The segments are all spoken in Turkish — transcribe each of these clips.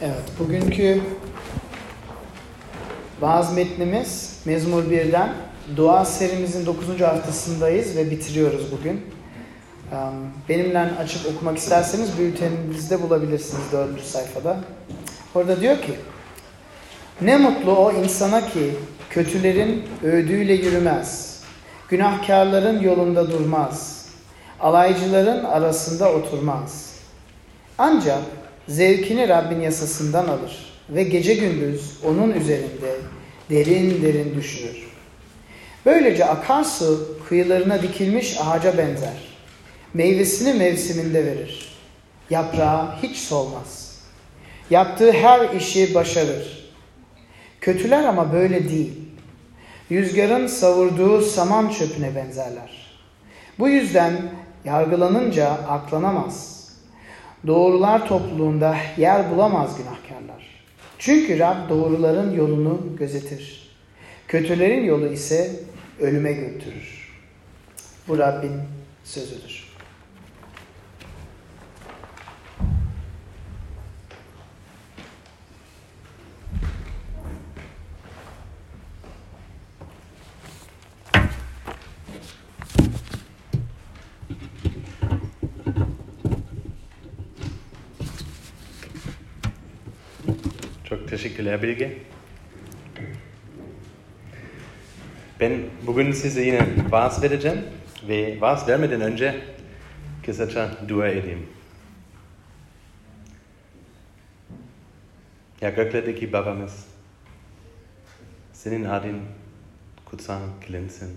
Evet, bugünkü vaaz metnimiz Mezmur 1'den. Dua serimizin 9. haftasındayız ve bitiriyoruz bugün. Benimle açıp okumak isterseniz bülteninizde bulabilirsiniz 4. sayfada. Orada diyor ki, Ne mutlu o insana ki kötülerin öğüdüyle yürümez, günahkarların yolunda durmaz, alaycıların arasında oturmaz. Ancak zevkini Rabbin yasasından alır ve gece gündüz onun üzerinde derin derin düşünür. Böylece akarsu kıyılarına dikilmiş ağaca benzer. Meyvesini mevsiminde verir. Yaprağı hiç solmaz. Yaptığı her işi başarır. Kötüler ama böyle değil. Rüzgarın savurduğu saman çöpüne benzerler. Bu yüzden yargılanınca aklanamaz doğrular topluluğunda yer bulamaz günahkarlar. Çünkü Rab doğruların yolunu gözetir. Kötülerin yolu ise ölüme götürür. Bu Rabbin sözüdür. Teşekkürler Bilge. Ben bugün size yine vaaz vereceğim ve vaaz vermeden önce kısaca dua edeyim. Ya göklerdeki babamız, senin adın kutsal kılınsın.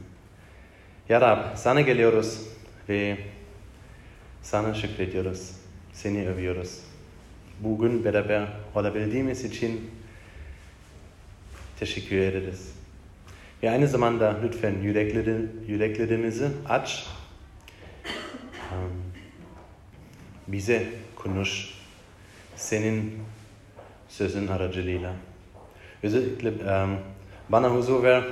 Ya Rab, sana geliyoruz ve sana şükrediyoruz, seni övüyoruz bugün beraber olabildiğimiz için teşekkür ederiz. Ve aynı zamanda lütfen yüreklerimizi aç. Bize konuş. Senin sözün aracılığıyla. Özellikle bana huzur ver.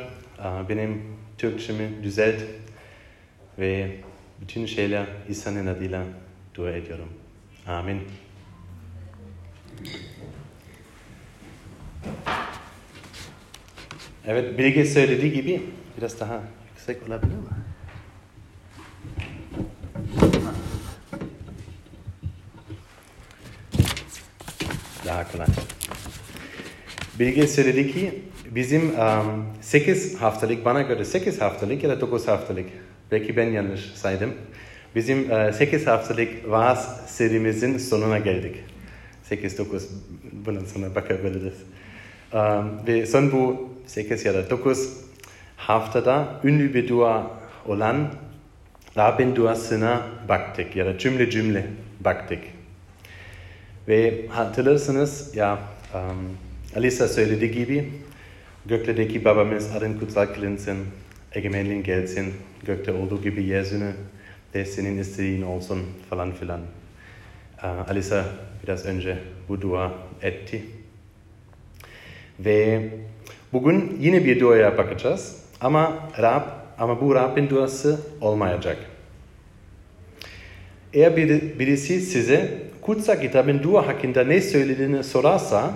Benim Türkçemi düzelt. Ve bütün şeyler İsa'nın adıyla dua ediyorum. Amin. Evet, Bilge söylediği gibi biraz daha yüksek olabilir mi? Daha kolay. Bilge söyledi ki bizim um, 8 haftalık, bana göre 8 haftalık ya da 9 haftalık, belki ben yanlış saydım. Bizim uh, 8 haftalık vaaz serimizin sonuna geldik. 8-9 bundan sonra bakabiliriz. Um, ve son bu 8 ya da 9 haftada ünlü bir dua olan Rabbin duasına baktık ya da cümle cümle baktık. Ve hatırlarsınız ya um, Alisa söylediği gibi göklerdeki babamız adın kutsal kılınsın, egemenliğin gelsin, gökte olduğu gibi yeryüzüne de senin istediğin olsun falan filan. Uh, Alisa biraz önce bu dua etti. Ve bugün yine bir duaya bakacağız. Ama Rab, ama bu Rabbin duası olmayacak. Eğer birisi size kutsal kitabın dua hakkında ne söylediğini sorarsa,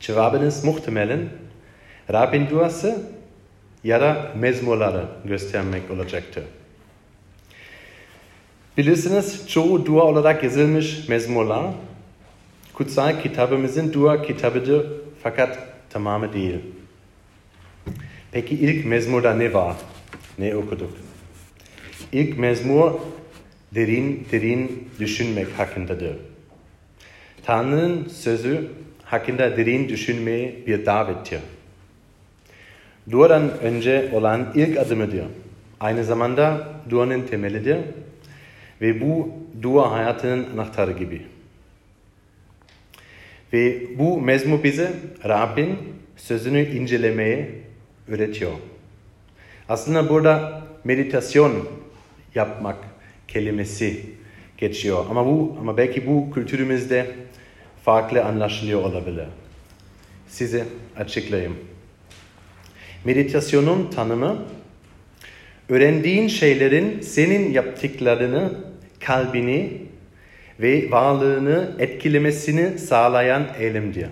cevabınız muhtemelen Rabbin duası ya da mezmurları göstermek olacaktır. Bilirsiniz çoğu dua olarak yazılmış mezmurlar kutsal kitabımızın dua kitabıdır fakat tamamı değil. Peki ilk mezmurda ne var? Ne okuduk? İlk mezmur derin derin düşünmek hakkındadır. Tanrı'nın sözü hakkında derin düşünmeye bir davettir. Duadan önce olan ilk adımıdır. Aynı zamanda duanın temelidir ve bu dua hayatının anahtarı gibi. Ve bu mezmu bize Rabbin sözünü incelemeye öğretiyor. Aslında burada meditasyon yapmak kelimesi geçiyor. Ama bu ama belki bu kültürümüzde farklı anlaşılıyor olabilir. Size açıklayayım. Meditasyonun tanımı öğrendiğin şeylerin senin yaptıklarını kalbini ve varlığını etkilemesini sağlayan eylemdir.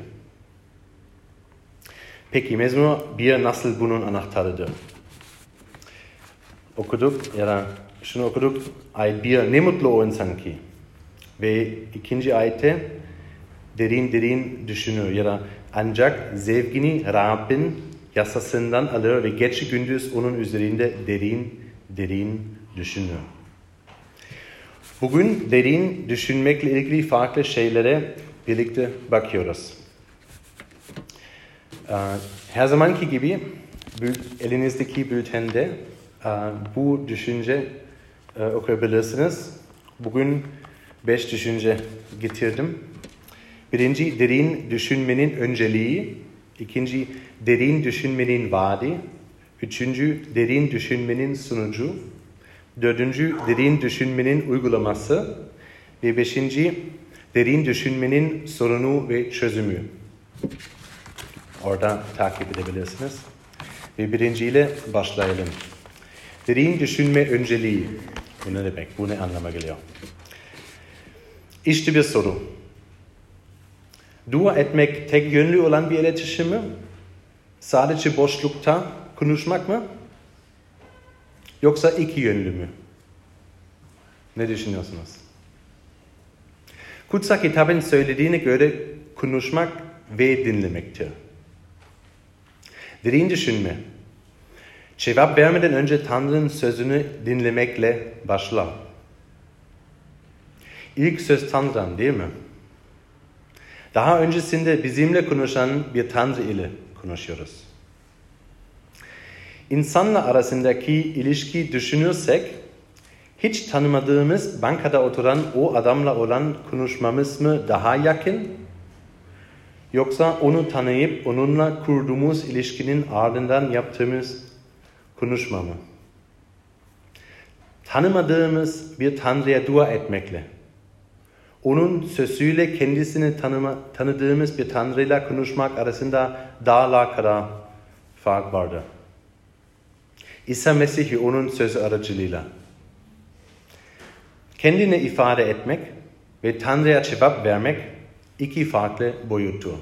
Peki mezmur bir nasıl bunun anahtarıdır? Okuduk ya da şunu okuduk. Ay bir ne mutlu o insan ki. Ve ikinci ayette derin derin düşünür ya da ancak zevkini Rabbin yasasından alır ve gece gündüz onun üzerinde derin derin düşünür. Bugün derin düşünmekle ilgili farklı şeylere birlikte bakıyoruz. Ee, her zamanki gibi elinizdeki bültende e, bu düşünce e, okuyabilirsiniz. Bugün beş düşünce getirdim. Birinci derin düşünmenin önceliği, ikinci derin düşünmenin vaadi, üçüncü derin düşünmenin sonucu, dördüncü derin düşünmenin uygulaması ve beşinci derin düşünmenin sorunu ve çözümü. Orada takip edebilirsiniz. Ve birinciyle başlayalım. Derin düşünme önceliği. Bu ne demek? Bu ne anlama geliyor? İşte bir soru. Dua etmek tek yönlü olan bir iletişim mi? Sadece boşlukta konuşmak mı? Yoksa iki yönlü mü? Ne düşünüyorsunuz? Kutsal kitabın söylediğine göre konuşmak ve dinlemektir. Derin düşünme. Cevap vermeden önce Tanrı'nın sözünü dinlemekle başla. İlk söz Tanrı'dan değil mi? Daha öncesinde bizimle konuşan bir Tanrı ile konuşuyoruz. İnsanla arasındaki ilişki düşünürsek, hiç tanımadığımız bankada oturan o adamla olan konuşmamız mı daha yakın? Yoksa onu tanıyıp onunla kurduğumuz ilişkinin ardından yaptığımız konuşma mı? Tanımadığımız bir Tanrı'ya dua etmekle onun sözüyle kendisini tanıma, tanıdığımız bir Tanrı'yla konuşmak arasında dağlar kadar fark vardı. İsa Mesih'i onun sözü aracılığıyla kendini ifade etmek ve Tanrı'ya cevap vermek iki farklı boyuttu.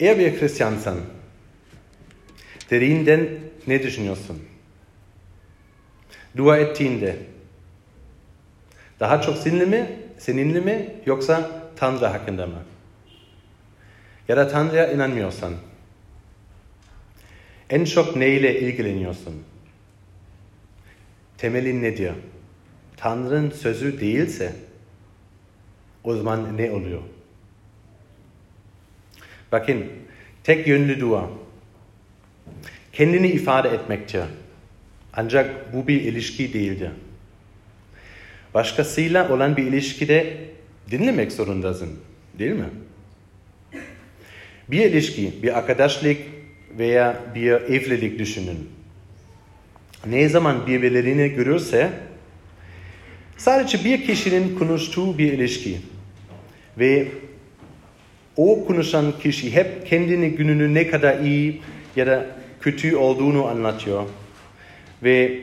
Eğer bir Hristiyansan, derinden ne düşünüyorsun? Dua ettiğinde daha çok seninle mi, seninle mi yoksa Tanrı hakkında mı? Ya da Tanrı'ya inanmıyorsan en çok neyle ilgileniyorsun? Temelin nedir? Tanrı'nın sözü değilse o zaman ne oluyor? Bakın tek yönlü dua kendini ifade etmektir. Ancak bu bir ilişki değildir. Başkasıyla olan bir ilişkide dinlemek zorundasın. Değil mi? Bir ilişki, bir arkadaşlık veya bir evlilik düşünün. Ne zaman birbirlerini görürse sadece bir kişinin konuştuğu bir ilişki ve o konuşan kişi hep kendini gününü ne kadar iyi ya da kötü olduğunu anlatıyor ve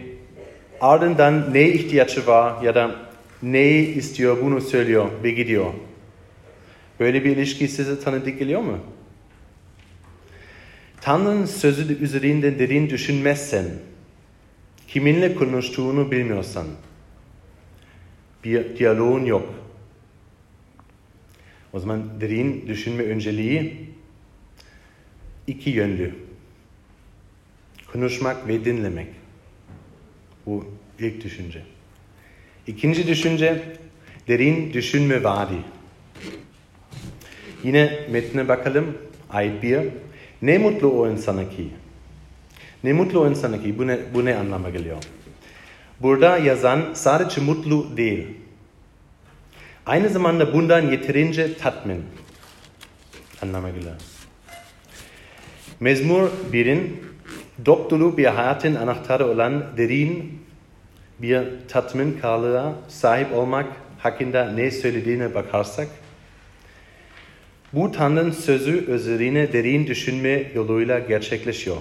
ardından ne ihtiyacı var ya da ne istiyor bunu söylüyor ve gidiyor. Böyle bir ilişki size tanıdık geliyor mu? Tanrı'nın sözü üzerinde derin düşünmezsen, kiminle konuştuğunu bilmiyorsan, bir diyaloğun yok. O zaman derin düşünme önceliği iki yönlü. Konuşmak ve dinlemek. Bu ilk düşünce. İkinci düşünce derin düşünme vaadi. Yine metne bakalım. Ayet 1. Ne mutlu o insana ki. Ne mutlu o insana ki. Bu ne, bu ne anlama geliyor? Burada yazan sadece mutlu değil. Aynı zamanda bundan yeterince tatmin anlama geliyor. Mezmur 1'in dop dolu bir hayatın anahtarı olan derin bir tatminkarlığa sahip olmak hakkında ne söylediğine bakarsak, bu Tanrı'nın sözü üzerine derin düşünme yoluyla gerçekleşiyor.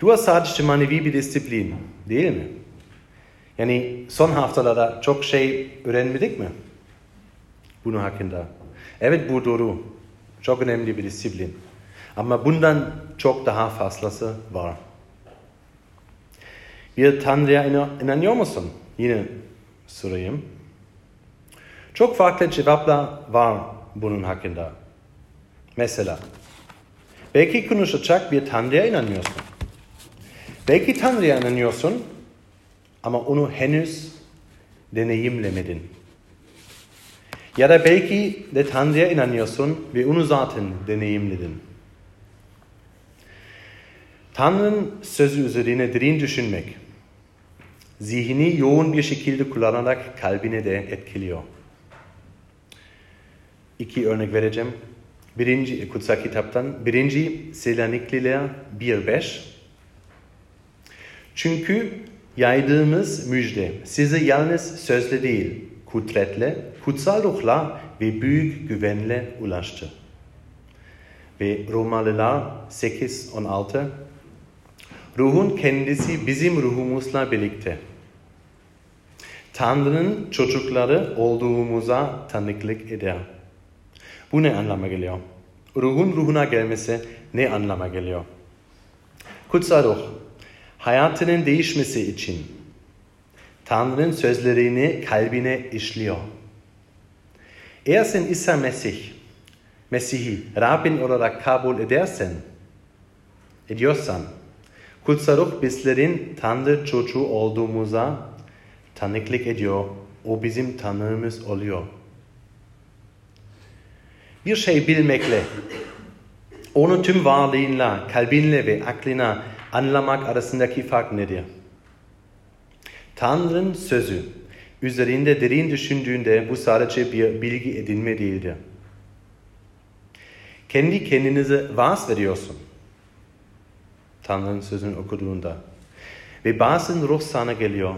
Dua sadece manevi bir disiplin değil mi? Yani son haftalarda çok şey öğrenmedik mi? Bunun hakkında. Evet bu doğru. Çok önemli bir disiplin. Ama bundan çok daha fazlası var. Bir Tanrı'ya inanıyor musun? Yine sorayım. Çok farklı cevaplar var bunun hakkında. Mesela, belki konuşacak bir Tanrı'ya inanıyorsun. Belki Tanrı'ya inanıyorsun ama onu henüz deneyimlemedin. Ya da belki de Tanrı'ya inanıyorsun ve onu zaten deneyimledin. Tanrı'nın sözü üzerine derin düşünmek, zihni yoğun bir şekilde kullanarak kalbini de etkiliyor. İki örnek vereceğim. Birinci kutsal kitaptan. Birinci Selanikliler 1.5 Çünkü yaydığımız müjde size yalnız sözle değil, kudretle, kutsal ruhla ve büyük güvenle ulaştı. Ve Romalılar 8.16 Ruhun kendisi bizim ruhumuzla birlikte. Tanrı'nın çocukları olduğumuza tanıklık eder. Bu ne anlama geliyor? Ruhun ruhuna gelmesi ne anlama geliyor? Kutsal ruh, hayatının değişmesi için Tanrı'nın sözlerini kalbine işliyor. Eğer sen İsa Mesih, Mesih'i Rabbin olarak kabul edersen, ediyorsan, kutsal ruh bizlerin Tanrı çocuğu olduğumuza tanıklık ediyor. O bizim tanığımız oluyor bir şey bilmekle, onu tüm varlığınla, kalbinle ve aklına anlamak arasındaki fark nedir? Tanrı'nın sözü üzerinde derin düşündüğünde bu sadece bir bilgi edinme değildir. Kendi kendinize vaaz veriyorsun. Tanrı'nın sözünü okuduğunda. Ve bazen ruh sana geliyor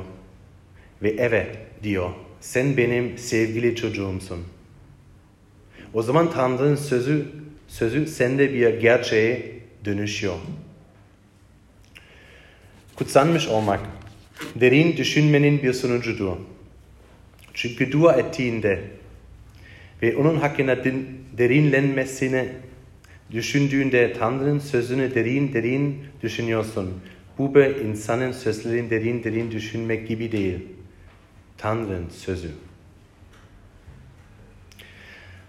ve evet diyor. Sen benim sevgili çocuğumsun.'' O zaman Tanrı'nın sözü, sözü sende bir gerçeğe dönüşüyor. Kutsanmış olmak, derin düşünmenin bir sonucudur. Çünkü dua ettiğinde ve onun hakkında derinlenmesini düşündüğünde Tanrı'nın sözünü derin derin düşünüyorsun. Bu bir insanın sözlerini derin derin düşünmek gibi değil. Tanrı'nın sözü.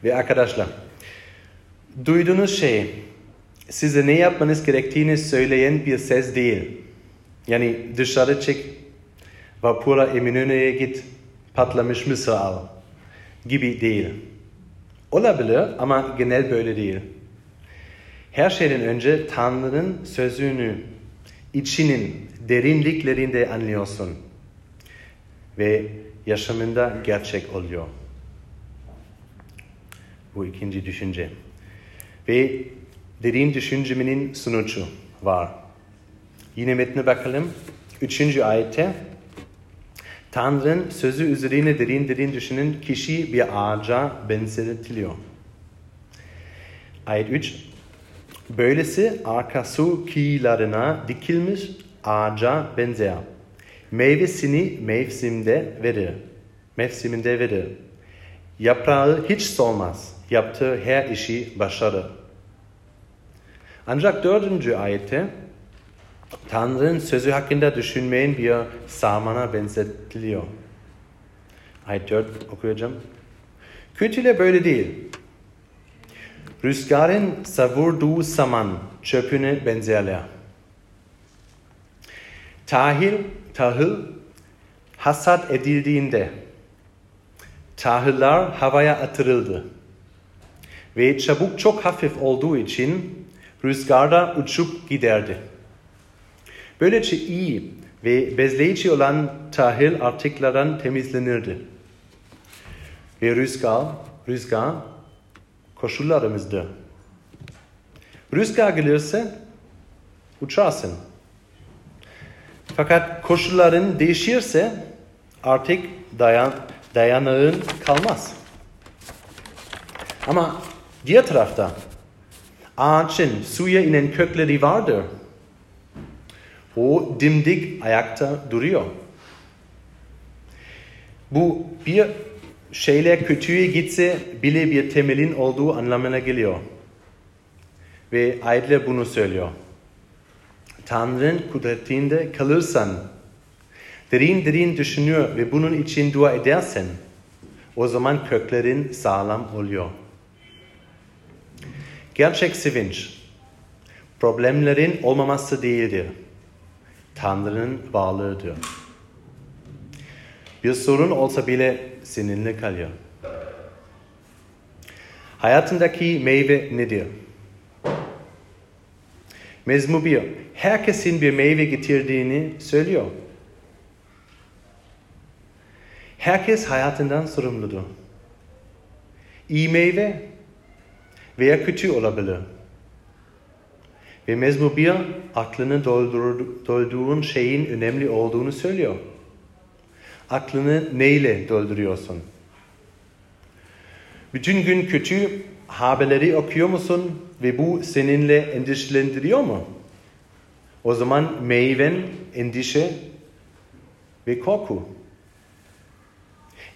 Ve arkadaşlar, duyduğunuz şey size ne yapmanız gerektiğini söyleyen bir ses değil. Yani dışarı çık, vapura Eminönü'ye git, patlamış mısır al gibi değil. Olabilir ama genel böyle değil. Her şeyden önce Tanrı'nın sözünü içinin derinliklerinde anlıyorsun ve yaşamında gerçek oluyor. Bu ikinci düşünce. Ve derin düşüncemin sonucu var. Yine metne bakalım. Üçüncü ayette Tanrı'nın sözü üzerine derin derin düşünen kişi bir ağaca benzetiliyor. Ayet 3 Böylesi arka su kıyılarına dikilmiş ağaca benzer. Meyvesini mevsimde verir. Mevsiminde verir. Yaprağı hiç solmaz yaptığı her işi başarır. Ancak dördüncü ayette Tanrı'nın sözü hakkında düşünmeyin bir samana benzetiliyor. Ayet 4 okuyacağım. Kötüler böyle değil. Rüzgarın savurduğu saman çöpüne benzerler. Tahil, tahıl hasat edildiğinde tahıllar havaya atırıldı ve çabuk çok hafif olduğu için rüzgarda uçup giderdi. Böylece iyi ve bezleyici olan tahil artıklardan temizlenirdi. Ve rüzgar, rüzgar koşullarımızdı. Rüzgar gelirse uçarsın. Fakat koşulların değişirse artık dayan, dayanağın kalmaz. Ama Diğer tarafta ağaçın suya inen kökleri vardır. O dimdik ayakta duruyor. Bu bir şeyler kötüye gitse bile bir temelin olduğu anlamına geliyor. Ve ayetler bunu söylüyor. Tanrı'nın kudretinde kalırsan, derin derin düşünüyor ve bunun için dua edersen, o zaman köklerin sağlam oluyor. Gerçek sevinç, problemlerin olmaması değildir. Tanrı'nın varlığıdır. Bir sorun olsa bile seninle kalıyor. Hayatındaki meyve nedir? Mezmur 1, herkesin bir meyve getirdiğini söylüyor. Herkes hayatından sorumludur. İyi meyve veya kötü olabilir. Ve Mezmur 1 aklını doldurduğun şeyin önemli olduğunu söylüyor. Aklını neyle dolduruyorsun? Bütün gün kötü haberleri okuyor musun ve bu seninle endişelendiriyor mu? O zaman meyven endişe ve korku.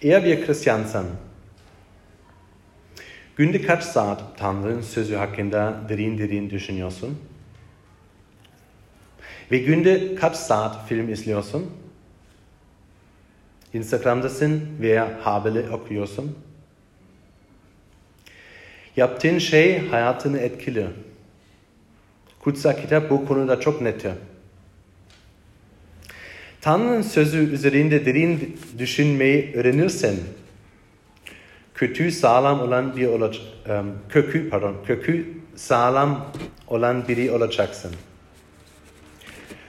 Eğer bir Hristiyansan, günde kaç saat Tanrı'nın sözü hakkında derin derin düşünüyorsun? Ve günde kaç saat film izliyorsun? Instagram'dasın veya haberleri okuyorsun? Yaptığın şey hayatını etkili. Kutsal kitap bu konuda çok net. Tanrı'nın sözü üzerinde derin düşünmeyi öğrenirsen, kökü sağlam olan bir olacak, kökü pardon, kökü sağlam olan biri olacaksın.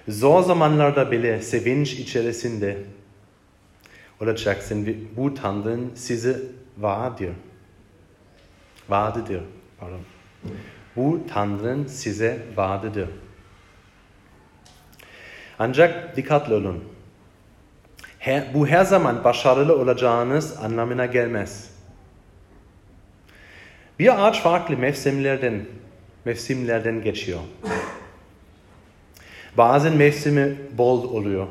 Zor zamanlarda bile sevinç içerisinde olacaksın bu Tanrı'nın sizi vardır. Vardır. Pardon. Bu Tanrı'nın size vardır. Ancak dikkatli olun. Her, bu her zaman başarılı olacağınız anlamına gelmez. Bir ağaç farklı mevsimlerden, mevsimlerden geçiyor. Bazen mevsimi bol oluyor.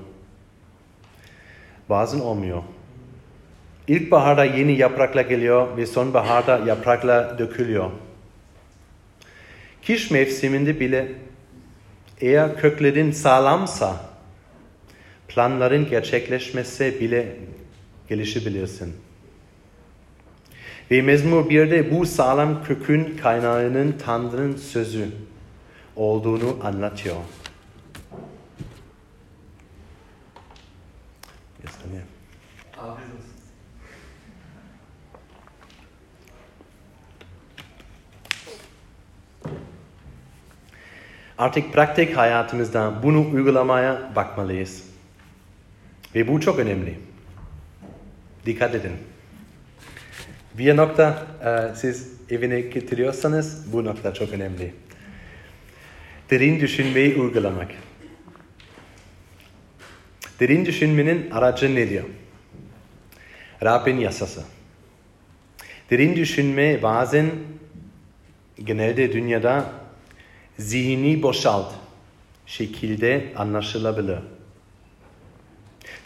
Bazen olmuyor. İlkbaharda yeni yapraklar geliyor ve sonbaharda yapraklar dökülüyor. Kış mevsiminde bile eğer köklerin sağlamsa planların gerçekleşmesi bile gelişebilirsin. Ve Mezmur 1'de bu sağlam kökün kaynağının Tanrı'nın sözü olduğunu anlatıyor. Artık pratik hayatımızda bunu uygulamaya bakmalıyız. Ve bu çok önemli. Dikkat edin. Bir nokta e, siz evine getiriyorsanız bu nokta çok önemli. Derin düşünmeyi uygulamak. Derin düşünmenin aracı nedir? Rabbin yasası. Derin düşünme bazen genelde dünyada zihni boşalt şekilde anlaşılabilir.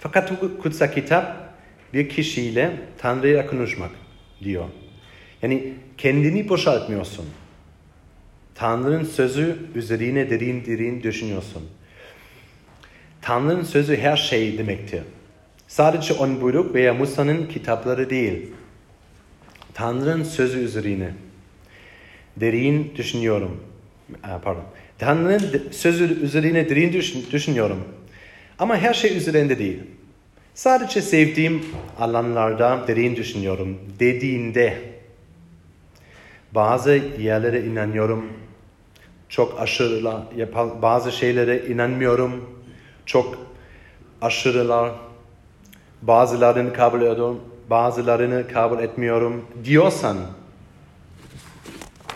Fakat kutsal kitap bir kişiyle Tanrı'ya konuşmak diyor. Yani kendini boşaltmıyorsun. Tanrı'nın sözü üzerine derin derin düşünüyorsun. Tanrı'nın sözü her şey demektir. Sadece on buyruk veya Musa'nın kitapları değil. Tanrı'nın sözü üzerine derin düşünüyorum. Pardon. Tanrı'nın sözü üzerine derin düşünüyorum. Ama her şey üzerinde değil. Sadece sevdiğim alanlarda derin düşünüyorum dediğinde bazı yerlere inanıyorum. Çok aşırılar, bazı şeylere inanmıyorum. Çok aşırılar. Bazılarını kabul ediyorum, bazılarını kabul etmiyorum diyorsan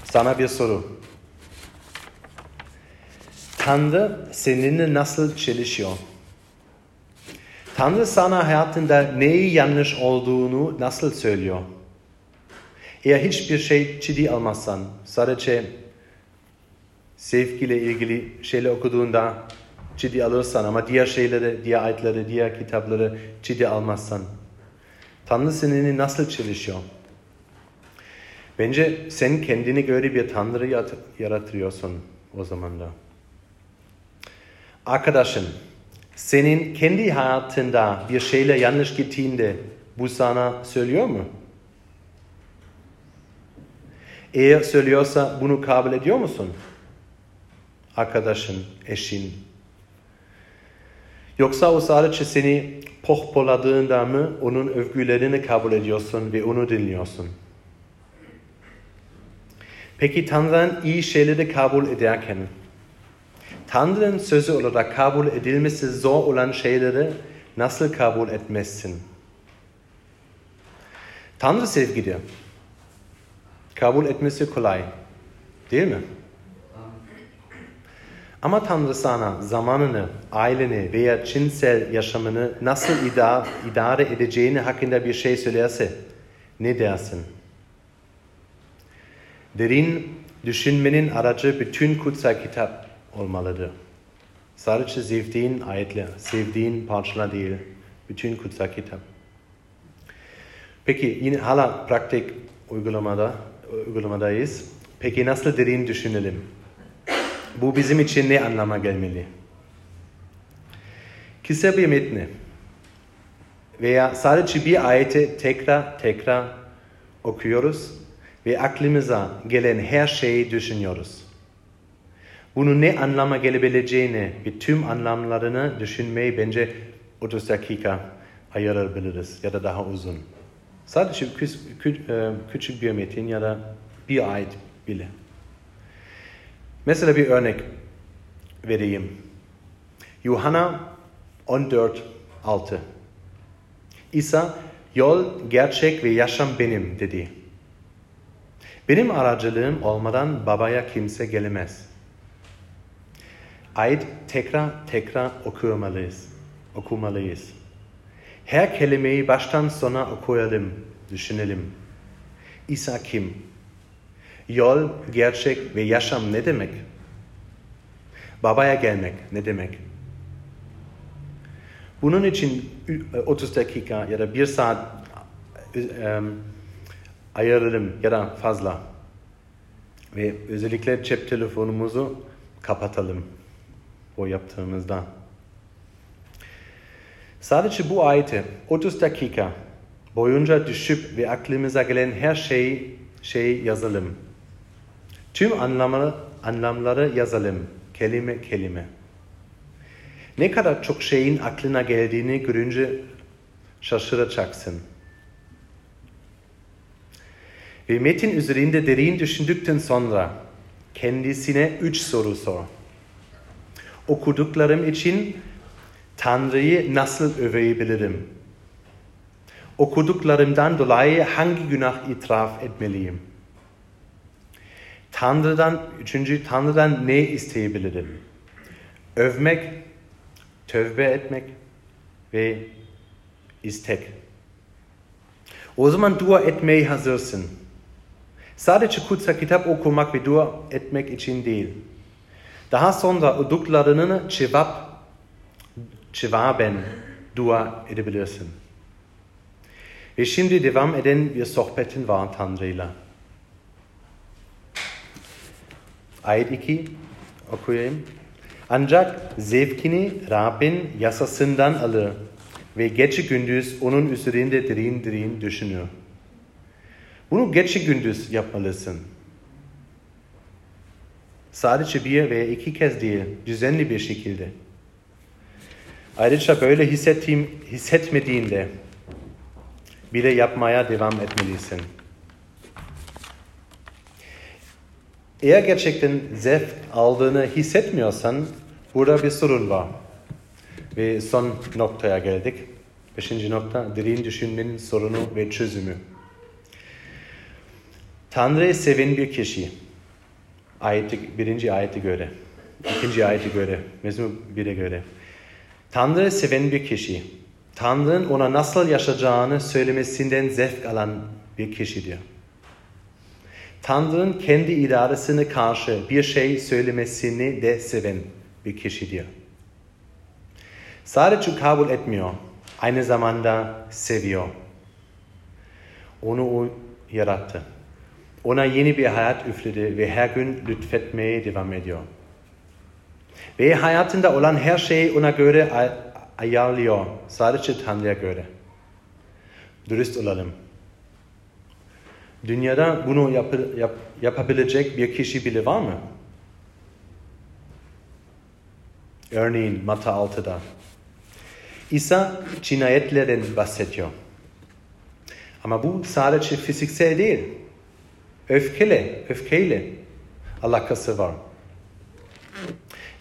sana bir soru. Tanrı seninle nasıl çalışıyor? Tanrı sana hayatında neyi yanlış olduğunu nasıl söylüyor? Eğer hiçbir şey ciddi almazsan, sadece sevgiyle ilgili şeyler okuduğunda ciddi alırsan ama diğer şeyleri, diğer ayetleri, diğer kitapları ciddi almazsan, Tanrı seninle nasıl çalışıyor? Bence sen kendine göre bir Tanrı yaratıyorsun o zaman da. Arkadaşın, senin kendi hayatında bir şeyler yanlış gittiğinde bu sana söylüyor mu? Eğer söylüyorsa bunu kabul ediyor musun? Arkadaşın, eşin. Yoksa o sadece seni pohpoladığında mı onun övgülerini kabul ediyorsun ve onu dinliyorsun? Peki Tanrı'nın iyi şeyleri kabul ederken, Tanrı'nın sözü olarak kabul edilmesi zor olan şeyleri nasıl kabul etmezsin? Tanrı sevgidir. Kabul etmesi kolay. Değil mi? Ama Tanrı sana zamanını, aileni veya cinsel yaşamını nasıl idare, edeceğini hakkında bir şey söylerse ne dersin? Derin düşünmenin aracı bütün kutsal kitap olmalıdır. Sadece sevdiğin ayetler, sevdiğin parçalar değil, bütün kutsal kitap. Peki yine hala pratik uygulamada, uygulamadayız. Peki nasıl derin düşünelim? Bu bizim için ne anlama gelmeli? Kısa bir metni veya sadece bir ayeti tekrar tekrar okuyoruz ve aklımıza gelen her şeyi düşünüyoruz. Bunun ne anlama gelebileceğini ve tüm anlamlarını düşünmeyi bence 30 dakika ayırabiliriz ya da daha uzun. Sadece e, küçük bir metin ya da bir ayet bile. Mesela bir örnek vereyim. Yuhanna 14, 6. İsa, yol, gerçek ve yaşam benim dedi. Benim aracılığım olmadan babaya kimse gelemez. Ayet tekrar tekrar okumalıyız. okumalıyız. Her kelimeyi baştan sona okuyalım, düşünelim. İsa kim? Yol, gerçek ve yaşam ne demek? Babaya gelmek ne demek? Bunun için 30 dakika ya da bir saat um, ayıralım ya da fazla. Ve özellikle cep telefonumuzu kapatalım o yaptığımızda. Sadece bu ayeti 30 dakika boyunca düşüp ve aklımıza gelen her şeyi şey yazalım. Tüm anlamları, anlamları yazalım, kelime kelime. Ne kadar çok şeyin aklına geldiğini görünce şaşıracaksın. Ve metin üzerinde derin düşündükten sonra kendisine üç soru sor. Okuduklarım için Tanrı'yı nasıl övebilirim? Okuduklarımdan dolayı hangi günah itiraf etmeliyim? Tanrı'dan, üçüncü Tanrı'dan ne isteyebilirim? Övmek, tövbe etmek ve istek. O zaman dua etmeye hazırsın. Sadece kutsal kitap okumak ve dua etmek için değil. Daha sonra okuduklarını cevap, cevaben dua edebilirsin. Ve şimdi devam eden bir sohbetin var Tanrı'yla. Ayet 2 okuyayım. Ancak zevkini Rabbin yasasından alır ve gece gündüz onun üzerinde derin derin düşünür. Bunu gece gündüz yapmalısın. Sadece bir veya iki kez değil, düzenli bir şekilde. Ayrıca böyle hissettiğim, hissetmediğinde bile yapmaya devam etmelisin. Eğer gerçekten zevk aldığını hissetmiyorsan burada bir sorun var. Ve son noktaya geldik. Beşinci nokta, derin düşünmenin sorunu ve çözümü. Tanrı'yı seven bir kişi, ayeti, birinci ayete göre, ikinci ayete göre, Mezmur 1'e göre. Tanrı'yı seven bir kişi, Tanrı'nın ona nasıl yaşayacağını söylemesinden zevk alan bir kişidir. Tanrı'nın kendi idaresine karşı bir şey söylemesini de seven bir kişidir. Sadece kabul etmiyor, aynı zamanda seviyor. Onu o yarattı. Ona yeni bir hayat üfledi ve her gün lütfetmeye devam ediyor. Ve hayatında olan her şeyi ona göre ay ayarlıyor. Sadece Tanrı'ya göre. Dürüst olalım. Dünyada bunu yap yap yapabilecek bir kişi bile var mı? Örneğin Mata 6'da. İsa cinayetlerden bahsediyor. Ama bu sadece fiziksel değil. Öfkele, öfkeyle alakası var.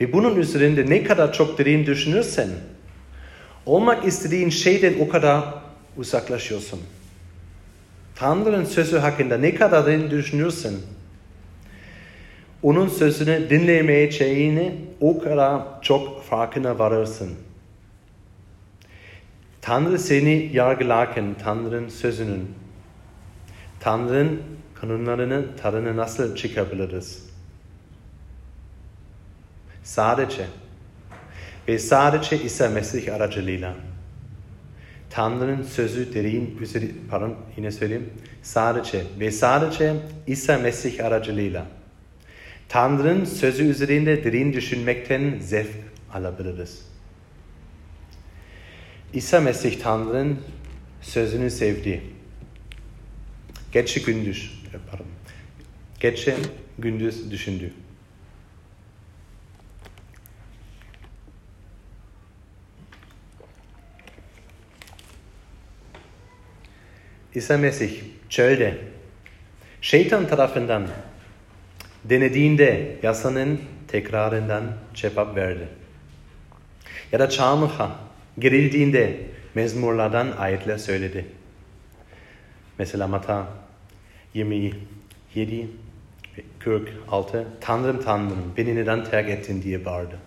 Ve bunun üzerinde ne kadar çok derin düşünürsen, olmak istediğin şeyden o kadar uzaklaşıyorsun. Tanrı'nın sözü hakkında ne kadar derin düşünürsen, onun sözünü dinlemeyeceğini o kadar çok farkına varırsın. Tanrı seni yargılarken Tanrı'nın sözünün, Tanrı'nın kanunlarını tadını nasıl çıkabiliriz? Sadece ve sadece İsa Mesih aracılığıyla. Tanrı'nın sözü derin, pardon yine söyleyeyim. Sadece ve sadece İsa Mesih aracılığıyla. Tanrı'nın sözü üzerinde derin düşünmekten zevk alabiliriz. İsa Mesih Tanrı'nın sözünü sevdi. Gece gündüz, pardon. Gece gündüz düşündü. İsa Mesih çölde şeytan tarafından denediğinde yasanın tekrarından cevap verdi. Ya da çarmıha gerildiğinde mezmurlardan ayetler söyledi. Mesela Mata 27, 46 Tanrım Tanrım beni neden terk ettin diye bağırdı.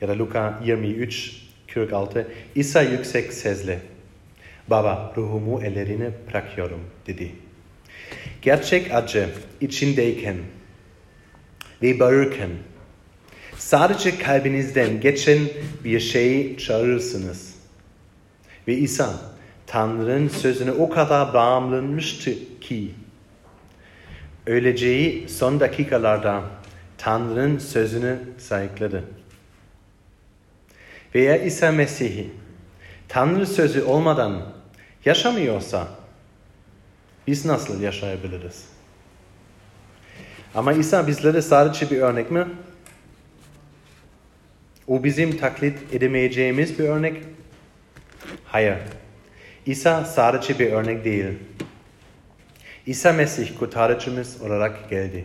Ya da Luka 23, 46 İsa yüksek sesle Baba ruhumu ellerine bırakıyorum dedi. Gerçek acı içindeyken ve bağırırken sadece kalbinizden geçen bir şeyi çağırırsınız. Ve İsa Tanrı'nın sözüne o kadar bağımlanmıştı ki öleceği son dakikalarda Tanrı'nın sözünü sayıkladı. Veya İsa Mesih'i Tanrı sözü olmadan yaşamıyorsa biz nasıl yaşayabiliriz? Ama İsa bizlere sadece bir örnek mi? O bizim taklit edemeyeceğimiz bir örnek. Hayır. İsa sadece bir örnek değil. İsa Mesih kurtarıcımız olarak geldi.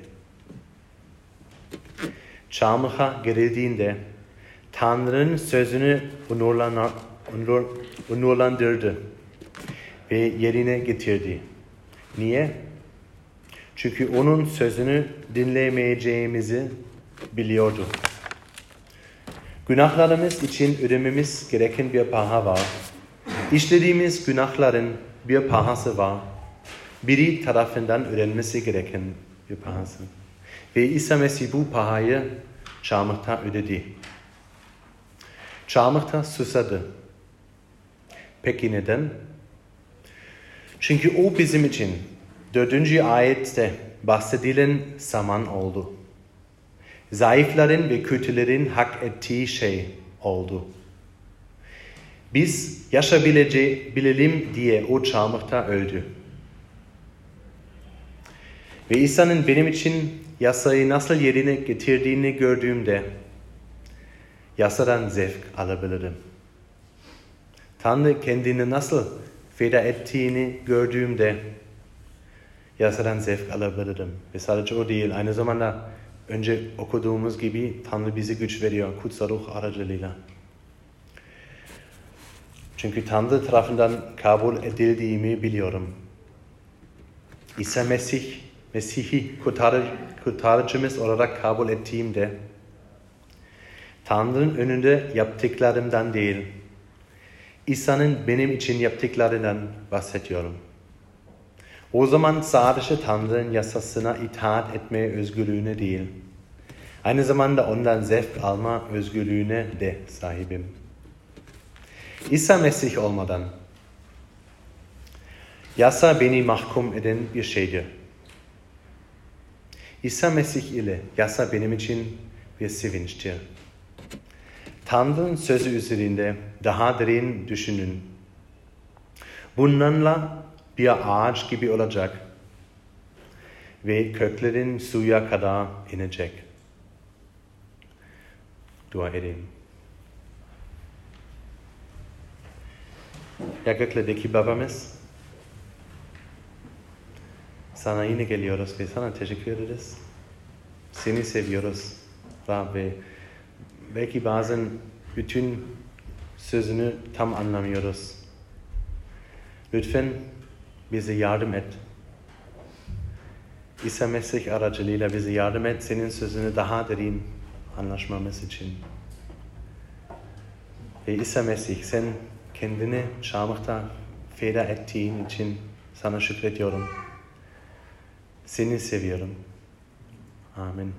Çarmıha gerildiğinde Tanrı'nın sözünü onurlandırdı ve yerine getirdi. Niye? Çünkü onun sözünü dinlemeyeceğimizi biliyordu. Günahlarımız için ödememiz gereken bir paha var. İşlediğimiz günahların bir pahası var. Biri tarafından ödenmesi gereken bir pahası. Ve İsa Mesih bu pahayı çarmıhta ödedi. Çarmıhta susadı. Peki neden? Çünkü o bizim için dördüncü ayette bahsedilen zaman oldu zayıfların ve kötülerin hak ettiği şey oldu. Biz yaşayabilelim diye o çarmıhta öldü. Ve İsa'nın benim için yasayı nasıl yerine getirdiğini gördüğümde yasadan zevk alabilirim. Tanrı kendini nasıl feda ettiğini gördüğümde yasadan zevk alabilirim. Ve sadece o değil, aynı zamanda önce okuduğumuz gibi Tanrı bize güç veriyor kutsal ruh aracılığıyla. Çünkü Tanrı tarafından kabul edildiğimi biliyorum. İsa Mesih, Mesih'i kurtarı, kurtarıcımız olarak kabul ettiğimde Tanrı'nın önünde yaptıklarımdan değil, İsa'nın benim için yaptıklarından bahsediyorum. O zaman sadece Tanrı'nın yasasına itaat etmeye özgürlüğüne değil, aynı zamanda ondan zevk alma özgürlüğüne de sahibim. İsa Mesih olmadan Yasa beni mahkum eden bir şeydir. İsa Mesih ile yasa benim için bir sevinçtir. Tanrı'nın sözü üzerinde daha derin düşünün. Bununla bir ağaç gibi olacak ve köklerin suya kadar inecek. Dua edeyim. Ya göklerdeki babamız, sana yine geliyoruz ve sana teşekkür ederiz. Seni seviyoruz Rab ve belki bazen bütün sözünü tam anlamıyoruz. Lütfen bize yardım et. İsa Mesih aracılığıyla bize yardım et senin sözünü daha derin anlaşmamız için. Ve İsa Mesih sen kendini çarmıhta feda ettiğin için sana şükrediyorum. Seni seviyorum. Amin.